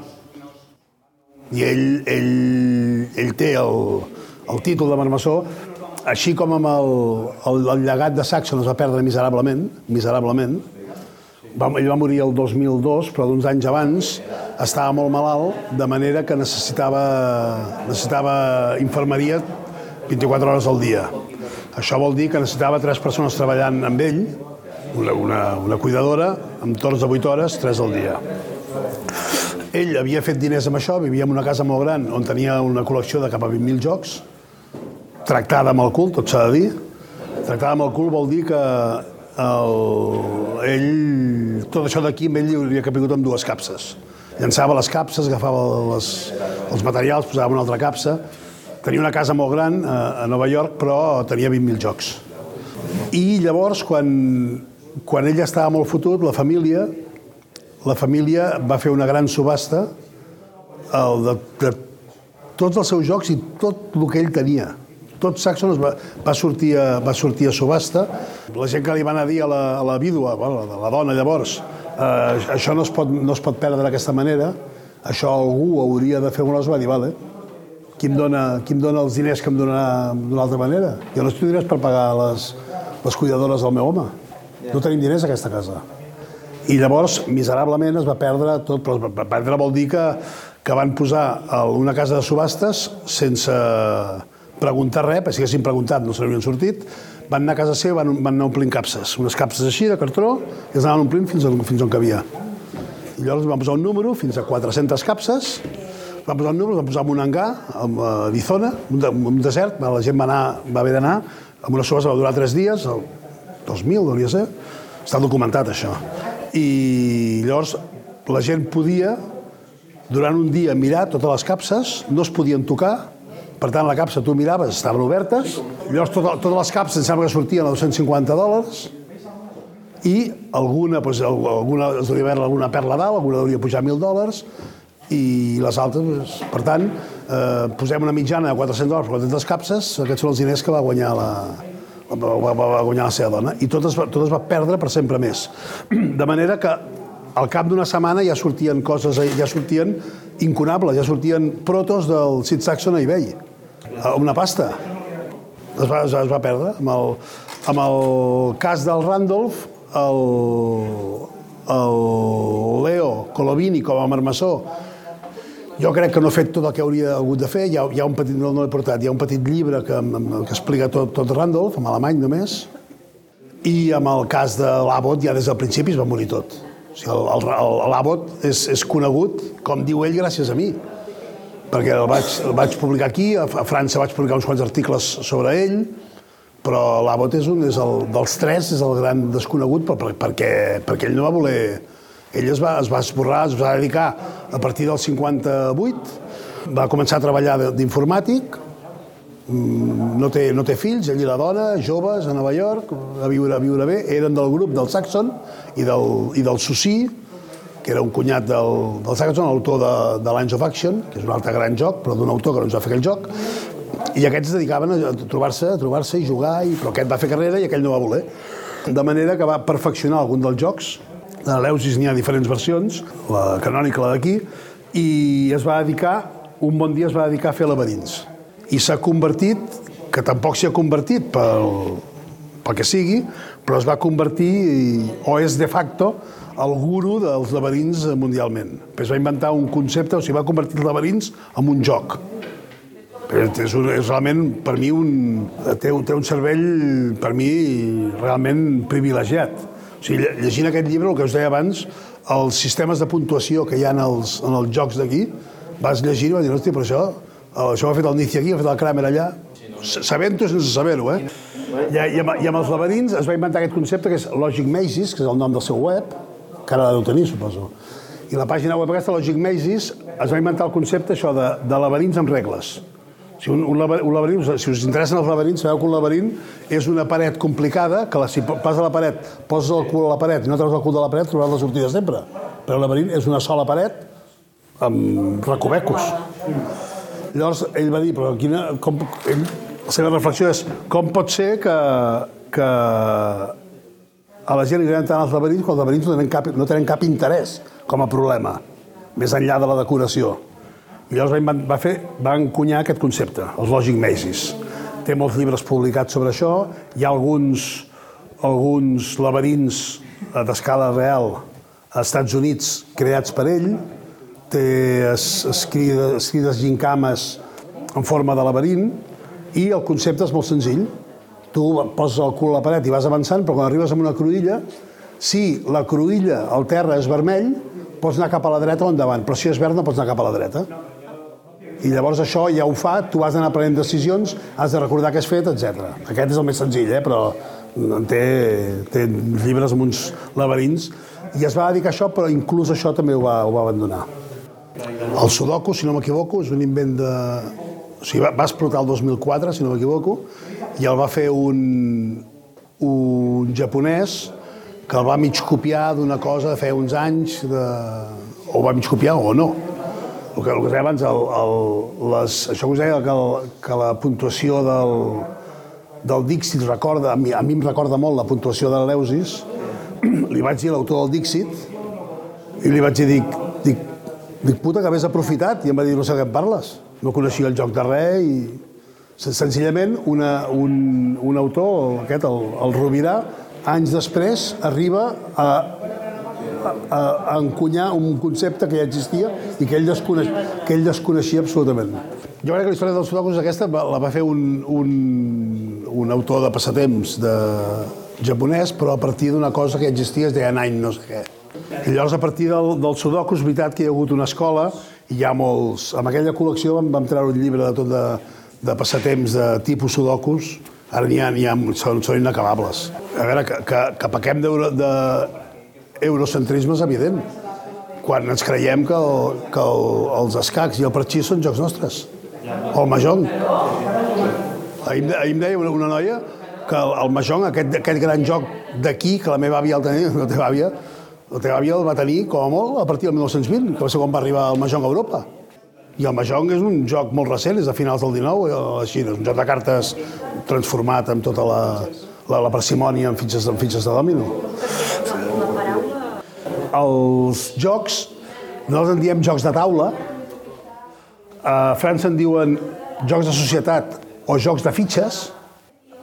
i ell, ell, ell té el, el títol de marmessor, així com amb el, el, el llegat de Saxon es va perdre miserablement, miserablement, va, ell va morir el 2002, però d'uns anys abans estava molt malalt, de manera que necessitava, necessitava infermeria 24 hores al dia. Això vol dir que necessitava tres persones treballant amb ell, una, una, una cuidadora, amb torns de 8 hores, tres al dia. Ell havia fet diners amb això, vivia en una casa molt gran on tenia una col·lecció de cap a 20.000 jocs, tractada amb el cul, tot s'ha de dir. Tractada amb el cul vol dir que el, ell, tot això d'aquí amb ell hauria capigut amb dues capses. Llançava les capses, agafava les, els materials, posava una altra capsa. Tenia una casa molt gran a, a Nova York, però tenia 20.000 jocs. I llavors, quan, quan ell estava molt fotut, la família la família va fer una gran subhasta el de, de tots els seus jocs i tot el que ell tenia. Tot Saxon va, va, sortir a, va sortir a subhasta. La gent que li van a dir a la, a la vídua, bueno, a la dona llavors, eh, això no es, pot, no es pot perdre d'aquesta manera, això algú hauria de fer cosa, va dir, vale, qui em, dona, qui em dona els diners que em donarà d'una altra manera? Jo no estic diners per pagar les, les cuidadores del meu home. No tenim diners a aquesta casa. I llavors, miserablement, es va perdre tot, però va perdre vol dir que, que van posar una casa de subhastes sense preguntar res, perquè si haguessin preguntat no se n'haurien sortit, van anar a casa seva van, van anar omplint capses, unes capses així de cartró, i es anaven omplint fins, fins on cabia. I llavors van posar un número, fins a 400 capses, van posar un número, van posar en un hangar, a Arizona, un, de, un desert, la gent va, anar, va haver d'anar, amb una subhasta va durar 3 dies, el 2000 hauria de ser, està documentat això. I llavors la gent podia durant un dia mirar totes les capses, no es podien tocar, per tant la capsa tu miraves, estaven obertes, llavors tot, totes les capses em sembla que sortien a 250 dòlars. I alguna, doncs, alguna es devia haver alguna perla dalt, alguna hauria pujar 1.000 dòlars. I les altres, doncs, per tant, eh, posem una mitjana de 400 dòlars per 400 capses, aquests són els diners que va guanyar la, va, va, va guanyar la seva dona, i tot es, va, tot es va perdre per sempre més. De manera que al cap d'una setmana ja sortien coses, ja sortien incunables, ja sortien protos del Sid Saxon a eBay. Una pasta. Es va, es va perdre. Amb el, amb el cas del Randolph, el, el Leo Colovini com a marmessor jo crec que no he fet tot el que hauria hagut de fer. Hi ha, hi ha un petit, no, no l'he portat, hi ha un petit llibre que, que explica tot, tot Randolph, en alemany només, i amb el cas de l'Abbott ja des del principi es va morir tot. O sigui, l'Abbott és, és conegut, com diu ell, gràcies a mi. Perquè el vaig, el vaig publicar aquí, a, França vaig publicar uns quants articles sobre ell, però l'Abbott és un és el, dels tres, és el gran desconegut per, perquè, perquè ell no va voler ell es va, es va esborrar, es va dedicar a partir del 58, va començar a treballar d'informàtic, mm, no té, no té fills, ell i la dona, joves, a Nova York, a viure, a viure bé, eren del grup del Saxon i del, i del Susi, que era un cunyat del, del Saxon, l'autor de, de Lines of Action, que és un altre gran joc, però d'un autor que no ens va fer aquell joc, i aquests es dedicaven a trobar-se a trobar-se i jugar, i, però aquest va fer carrera i aquell no va voler. De manera que va perfeccionar algun dels jocs, de l'Eleusis n'hi ha diferents versions, la canònica, la d'aquí, i es va dedicar, un bon dia es va dedicar a fer laberints. I s'ha convertit, que tampoc s'hi ha convertit pel, pel que sigui, però es va convertir, o és de facto, el guru dels laberints mundialment. Es va inventar un concepte, o sigui, va convertir els laberints en un joc. És, un, és realment, per mi, un, té, té un cervell, per mi, realment privilegiat O sigui, lle- llegint aquest llibre, el que us deia abans, els sistemes de puntuació que hi ha en els, en els jocs d'aquí, vas llegir i vas dir, hòstia, però això, això ho ha fet el Nici aquí, ho ha fet el Kramer allà, sabent-ho sense saber-ho, eh? I, i, amb, I amb els laberints es va inventar aquest concepte que és Logic Mazes, que és el nom del seu web, que ara la deu tenir, suposo. I la pàgina web aquesta, Logic Mazes, es va inventar el concepte això de, de laberints amb regles. Si un, un, laber- un laberint, si us interessen els laberints, sabeu que un laberint és una paret complicada, que la, si pas a la paret, poses el cul a la paret i no treus el cul de la paret, trobaràs la sortida sempre. Però el laberint és una sola paret amb recovecos. Llavors ell va dir, però quina, com, ell, la seva reflexió és com pot ser que, que a la gent li agraden tant els laberints quan els laberints no tenen cap, no tenen cap interès com a problema, més enllà de la decoració. I llavors va, va, fer, va encunyar aquest concepte, els Logic Mazes. Té molts llibres publicats sobre això, hi ha alguns, alguns laberints eh, d'escala real als Estats Units creats per ell, té es- escrides, escrides gincames en forma de laberint i el concepte és molt senzill. Tu poses el cul a la paret i vas avançant, però quan arribes a una cruïlla, si la cruïlla, el terra és vermell, pots anar cap a la dreta o endavant, però si és verd no pots anar cap a la dreta. I llavors això ja ho fa, tu has d'anar prenent decisions, has de recordar què has fet, etc. Aquest és el més senzill, eh? però en té, té llibres amb uns laberints, i es va dedicar a això, però inclús això també ho va, ho va abandonar. El Sudoku, si no m'equivoco, és un invent de... O sigui, va, va explotar el 2004, si no m'equivoco, i el va fer un, un japonès que el va mig copiar d'una cosa de feia uns anys, de... o va mig copiar o no. El que, el que deia abans, el, el, les, això que us deia, que, el, que la puntuació del, del Dixit recorda, a mi, a mi em recorda molt la puntuació de l'Eleusis, <clears throat> li vaig dir a l'autor del Dixit i li vaig dir, dic, dic, dic, puta, que hagués aprofitat. I em va dir, no sé què em parles. No coneixia el joc de res i... sen- Senzillament, una, un, un autor, aquest, el, el Rovira, anys després, arriba a, a, a encunyar un concepte que ja existia i que ell, desconeix, que ell desconeixia absolutament. Jo crec que la història dels sudokus aquesta la va fer un, un, un autor de passatemps de japonès, però a partir d'una cosa que existia, es deia Nine no sé què. I llavors, a partir del, del sudoku, és veritat que hi ha hagut una escola i hi ha molts... Amb aquella col·lecció vam, vam treure un llibre de tot de, de passatemps de tipus sudokus, ara n'hi ha, ha, són, són inacabables. A veure, que, que, que pequem d'euro- de, és evident. Quan ens creiem que, el, que el, els escacs i el parxís són jocs nostres. O el mahjong. Ahir, ahir em deia una, una noia que el, el mahjong, aquest, aquest gran joc d'aquí, que la meva àvia el tenia, <laughs> la teva àvia, la teva àvia el va tenir, com a molt, a partir del 1920, que va ser quan va arribar el mahjong a Europa. I el mahjong és un joc molt recent, és de finals del 19, a la Xina. És un joc de cartes transformat amb tota la, la, la parsimònia en fitxes, en fitxes de domino. Els jocs, nosaltres en diem jocs de taula, a França en diuen jocs de societat o jocs de fitxes,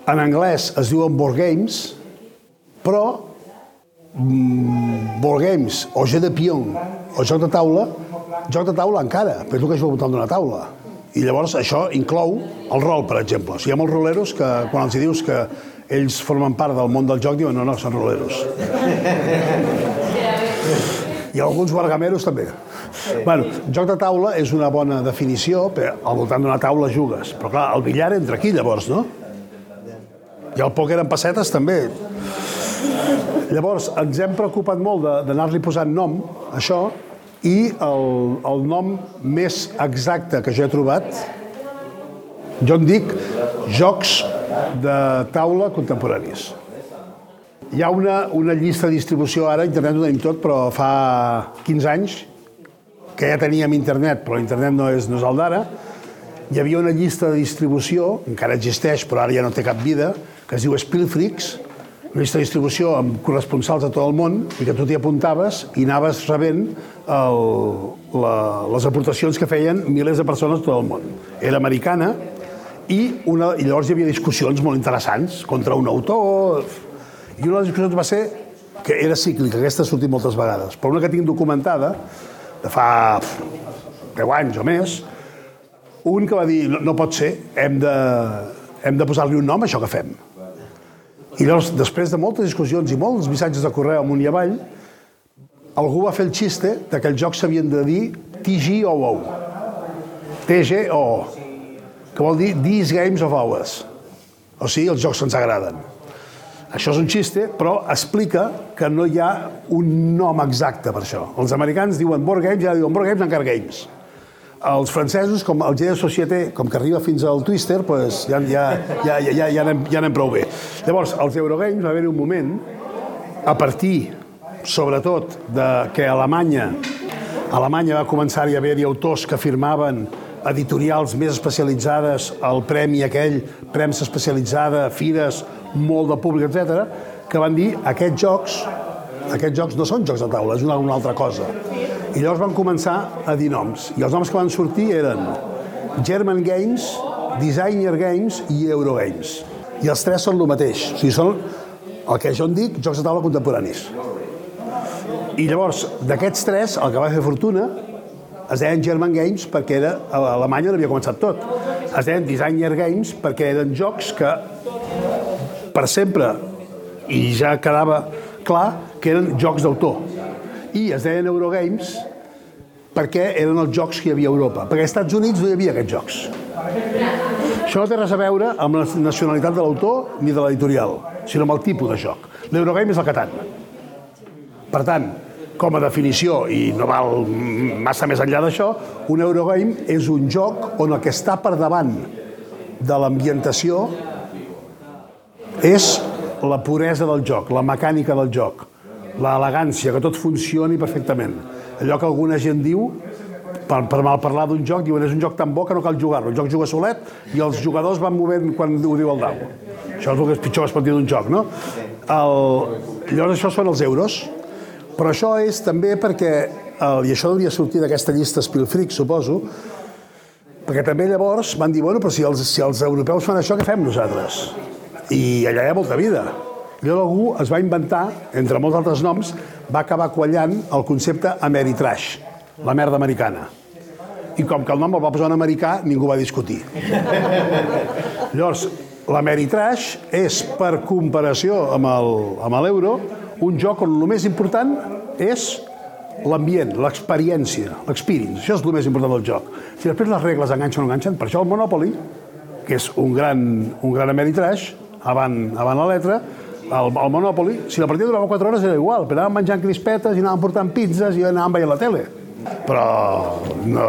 en anglès es diuen board games, però mm, board games o jeu de pion o joc de taula, joc de taula encara, però tu que jugues al voltant d'una taula. I llavors això inclou el rol, per exemple. O sigui, hi ha molts roleros que quan els dius que ells formen part del món del joc diuen no, no, són roleros. I alguns bargameros també. Bueno, joc de taula és una bona definició, però al voltant d'una taula jugues. Però clar, el billar entra aquí llavors, no? I el pòquer en pessetes també. Llavors, ens hem preocupat molt d'anar-li posant nom, això, i el, el nom més exacte que jo he trobat, jo en dic jocs de taula contemporanis. Hi ha una, una llista de distribució ara, internet ho tenim tot, però fa 15 anys, que ja teníem internet, però internet no és, no és el d'ara, hi havia una llista de distribució, encara existeix, però ara ja no té cap vida, que es diu Spielfreaks, llista de distribució amb corresponsals de tot el món, i que tu t'hi apuntaves i anaves rebent el, la, les aportacions que feien milers de persones de tot el món. Era americana, i, una, i llavors hi havia discussions molt interessants contra un autor, i una de les discussions va ser que era cíclica, aquesta ha sortit moltes vegades, però una que tinc documentada, de fa pf, 10 anys o més, un que va dir, no, no pot ser, hem de, hem de posar-li un nom a això que fem. I llavors, després de moltes discussions i molts missatges de correu amunt i avall, algú va fer el xiste de que els jocs s'havien de dir TG o. Que vol dir These Games of Ours. O sigui, els jocs que ens agraden. Això és un xiste, però explica que no hi ha un nom exacte per això. Els americans diuen board games i ara diuen board games and card games. Els francesos, com el G de Societé, com que arriba fins al Twister, pues ja, ja, ja, ja, ja, ja, anem, ja anem prou bé. Llavors, els Eurogames va haver-hi un moment, a partir, sobretot, de que Alemanya, Alemanya va començar a haver-hi autors que firmaven editorials més especialitzades, el premi aquell, premsa especialitzada, fires, molt de públic, etc, que van dir aquests jocs, aquests jocs no són jocs de taula, és una, una altra cosa. I llavors van començar a dir noms. I els noms que van sortir eren German Games, Designer Games i Eurogames. I els tres són el mateix. O sigui, són el que jo en dic jocs de taula contemporanis. I llavors, d'aquests tres, el que va fer fortuna es deien German Games perquè era, a Alemanya on havia començat tot. Es deien Designer Games perquè eren jocs que per sempre, i ja quedava clar que eren jocs d'autor. I es deien Eurogames perquè eren els jocs que hi havia a Europa. Perquè als Estats Units no hi havia aquests jocs. Això no té res a veure amb la nacionalitat de l'autor ni de l'editorial, sinó amb el tipus de joc. L'Eurogame és el Catan. Per tant, com a definició, i no val massa més enllà d'això, un Eurogame és un joc on el que està per davant de l'ambientació és la puresa del joc, la mecànica del joc, l'elegància, que tot funcioni perfectament. Allò que alguna gent diu, per, per mal parlar d'un joc, diuen és un joc tan bo que no cal jugar-lo. El joc juga solet i els jugadors van movent quan ho diu el dau. Això és el que és pitjor que es pot dir d'un joc, no? El, llavors això són els euros. Però això és també perquè, el, i això hauria sortit d'aquesta llista Spielfreak, suposo, perquè també llavors van dir, bueno, però si els, si els europeus fan això, què fem nosaltres? I allà hi ha molta vida. Llavors algú es va inventar, entre molts altres noms, va acabar quallant el concepte Ameritrash, la merda americana. I com que el nom el va posar en americà, ningú va discutir. <laughs> Llavors, l'Ameritrash és, per comparació amb l'euro, un joc on el més important és l'ambient, l'experiència, l'experience. Això és el més important del joc. Si després les regles enganxen o no enganxen, per això el Monopoly, que és un gran, un gran Ameritrash, avant, avant la letra, el, el Monopoly, si la partida durava 4 hores era igual, però anàvem menjant crispetes i anàvem portant pizzas i anàvem veient la tele. Però no,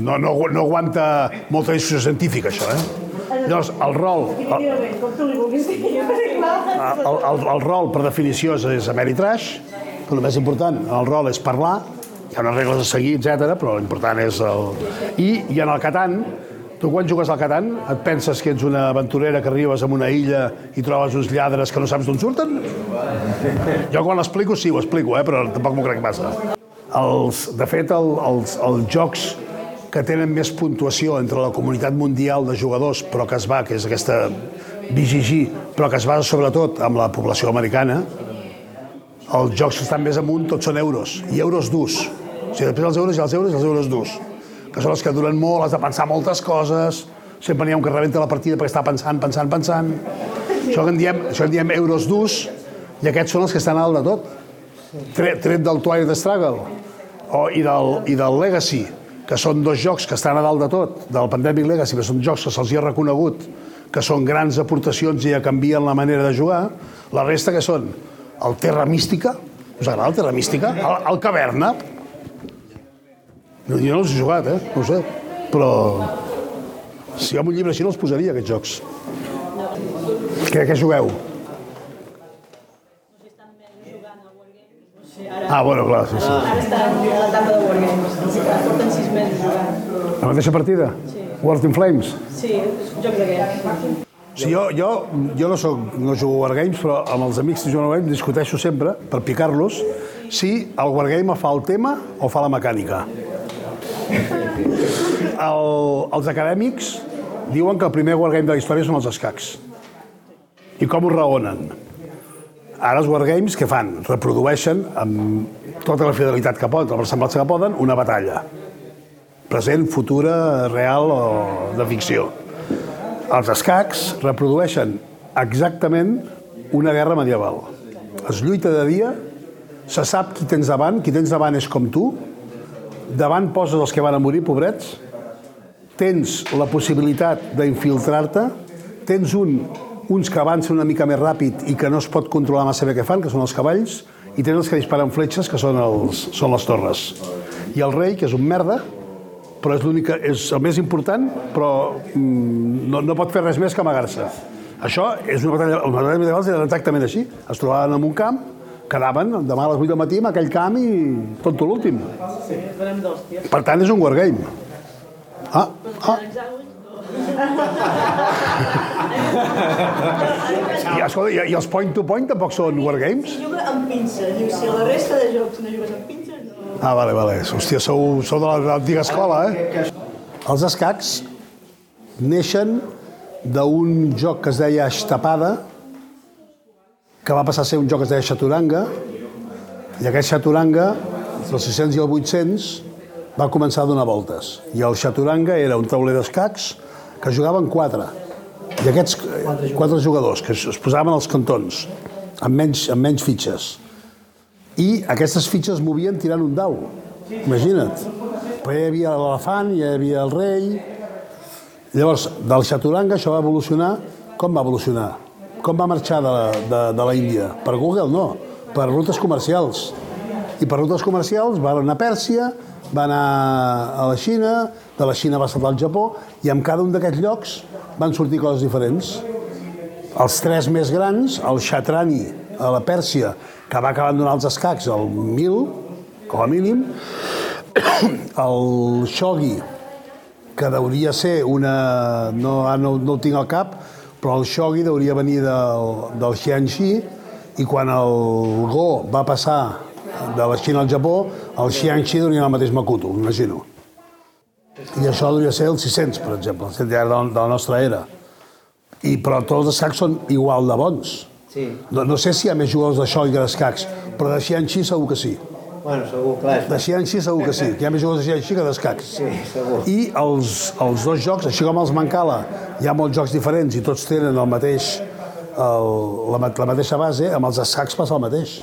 no, no, no aguanta molta discussió científica, això, eh? Llavors, el rol... El, el, el, el rol, per definició, és, és Ameritrash, però el més important, el rol és parlar, hi ha unes regles a seguir, etc, però l'important és el... I, I en el Catan, tu quan jugues al Catan et penses que ets una aventurera que arribes a una illa i trobes uns lladres que no saps d'on surten? Jo quan l'explico sí, ho explico, eh, però tampoc m'ho crec massa. Els, de fet, el, els, els jocs que tenen més puntuació entre la comunitat mundial de jugadors, però que es va, que és aquesta BGG, però que es basa sobretot amb la població americana, els jocs que estan més amunt tots són euros, i euros durs. O sigui, després els euros i els euros i els euros durs, que són els que duren molt, has de pensar moltes coses, sempre n'hi ha un que rebenta la partida perquè està pensant, pensant, pensant. Això que en diem, això en diem euros durs, i aquests són els que estan a dalt de tot. Tret, tret del Twilight Struggle o, i, del, i del Legacy, que són dos jocs que estan a dalt de tot, del Pandemic Legacy, que són jocs que se'ls ha reconegut, que són grans aportacions i ja canvien la manera de jugar, la resta que són el Terra Mística, us agrada el Terra Mística? El, el Caverna? Jo no els he jugat, eh? No sé. Però si hi ha un llibre així no els posaria, aquests jocs. Què, què jugueu? Ah, bueno, clar, sí, sí. Ara està a l'etapa de Wargames. Porten sis mesos jugant. La mateixa partida? Sí. World in Flames? Sí, és joc d'aquests. Sí, jo, jo, jo no, soc, no jugo a Wargames, però amb els amics que juguen a Wargames discuteixo sempre, per picar-los, si el Wargame fa el tema o fa la mecànica. El, els acadèmics diuen que el primer Wargame de la història són els escacs. I com ho raonen? Ara els Wargames què fan? Reprodueixen amb tota la fidelitat que poden, la versemblança que poden, una batalla. Present, futura, real o de ficció. Els escacs reprodueixen exactament una guerra medieval. Es lluita de dia, se sap qui tens davant, qui tens davant és com tu, davant poses els que van a morir, pobrets, tens la possibilitat d'infiltrar-te, tens un, uns que avancen una mica més ràpid i que no es pot controlar massa bé què fan, que són els cavalls, i tens els que disparen fletxes, que són, els, són les torres. I el rei, que és un merda, però és l'únic, és el més important, però mm, no, no pot fer res més que amagar-se. Això és una batalla, les batalles medievals eren exactament així. Es trobaven en un camp, quedaven demà a les 8 del matí en aquell camp i tot l'últim. Per tant, és un wargame. Ah, ah. I, escolta, i, i els point-to-point tampoc són wargames? I juga amb pinça. Diu, si la resta de jocs no jugues amb pinces, no. Ah, vale, vale. Hòstia, sou, sou de l'antiga escola, eh? Els escacs neixen d'un joc que es deia Estapada, que va passar a ser un joc que es deia Chaturanga, i aquest Chaturanga, dels 600 i el 800, va començar a donar voltes. I el Chaturanga era un tauler d'escacs que jugaven quatre. I aquests quatre jugadors, que es posaven als cantons, amb menys, amb menys fitxes. I aquestes fitxes es movien tirant un dau. Imagina't. Però hi havia l'elefant, hi havia el rei... Llavors, del Chaturanga això va evolucionar. Com va evolucionar? Com va marxar de, de, de la Índia? Per Google, no. Per rutes comercials. I per rutes comercials va anar a Pèrsia, va anar a la Xina, de la Xina va saltar al Japó, i en cada un d'aquests llocs van sortir coses diferents. Els tres més grans, el Shatrani, a la Pèrsia, que va acabar donant els escacs al 1000, com a mínim, <coughs> el Shogi, que hauria ser una... No, no, no ho tinc al cap, però el Shogi hauria venir del, del Xianxi i quan el Go va passar de la Xina al Japó, el Xianxi hauria el mateix Makuto, m'imagino. I això hauria ser el 600, per exemple, el 100 de la, de la nostra era. I, però tots els escacs són igual de bons. Sí. No, no sé si hi ha més jugadors de Shogi que d'escacs, però de Xianxi segur que sí. Bueno, segur, clar. De Xianxi segur que sí, que hi ha més jugadors de Xianxi que d'escacs. Sí, segur. I els, els dos jocs, així com els Mancala, hi ha molts jocs diferents i tots tenen el mateix, el, la, la mateixa base, amb els escacs passa el mateix.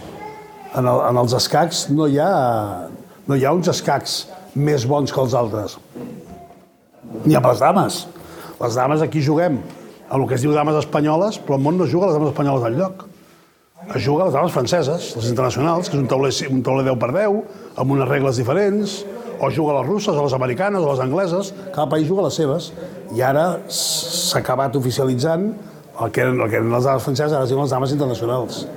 En, el, en els escacs no hi, ha, no hi ha uns escacs més bons que els altres. Ni amb les dames. Les dames aquí juguem a el que es diu dames espanyoles, però el món no juga a les dames espanyoles al lloc. Es juga a les dames franceses, les internacionals, que és un tauler, un tauler 10 per 10, amb unes regles diferents, o juga a les russes, a les americanes, o a les angleses, cada país juga a les seves. I ara s'ha acabat oficialitzant el que, eren, el que eren les dames franceses, ara es les dames internacionals.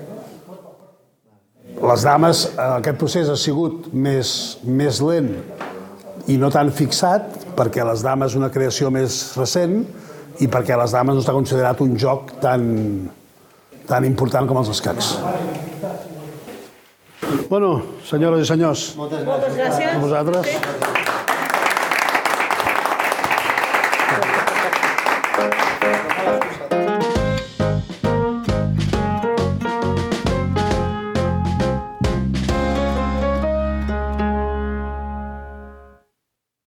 Les dames, eh, aquest procés ha sigut més, més lent i no tan fixat, perquè les dames és una creació més recent i perquè les dames no està considerat un joc tan, tan important com els escacs. Bueno, senyores i senyors, Moltes gràcies. a vosaltres. Sí.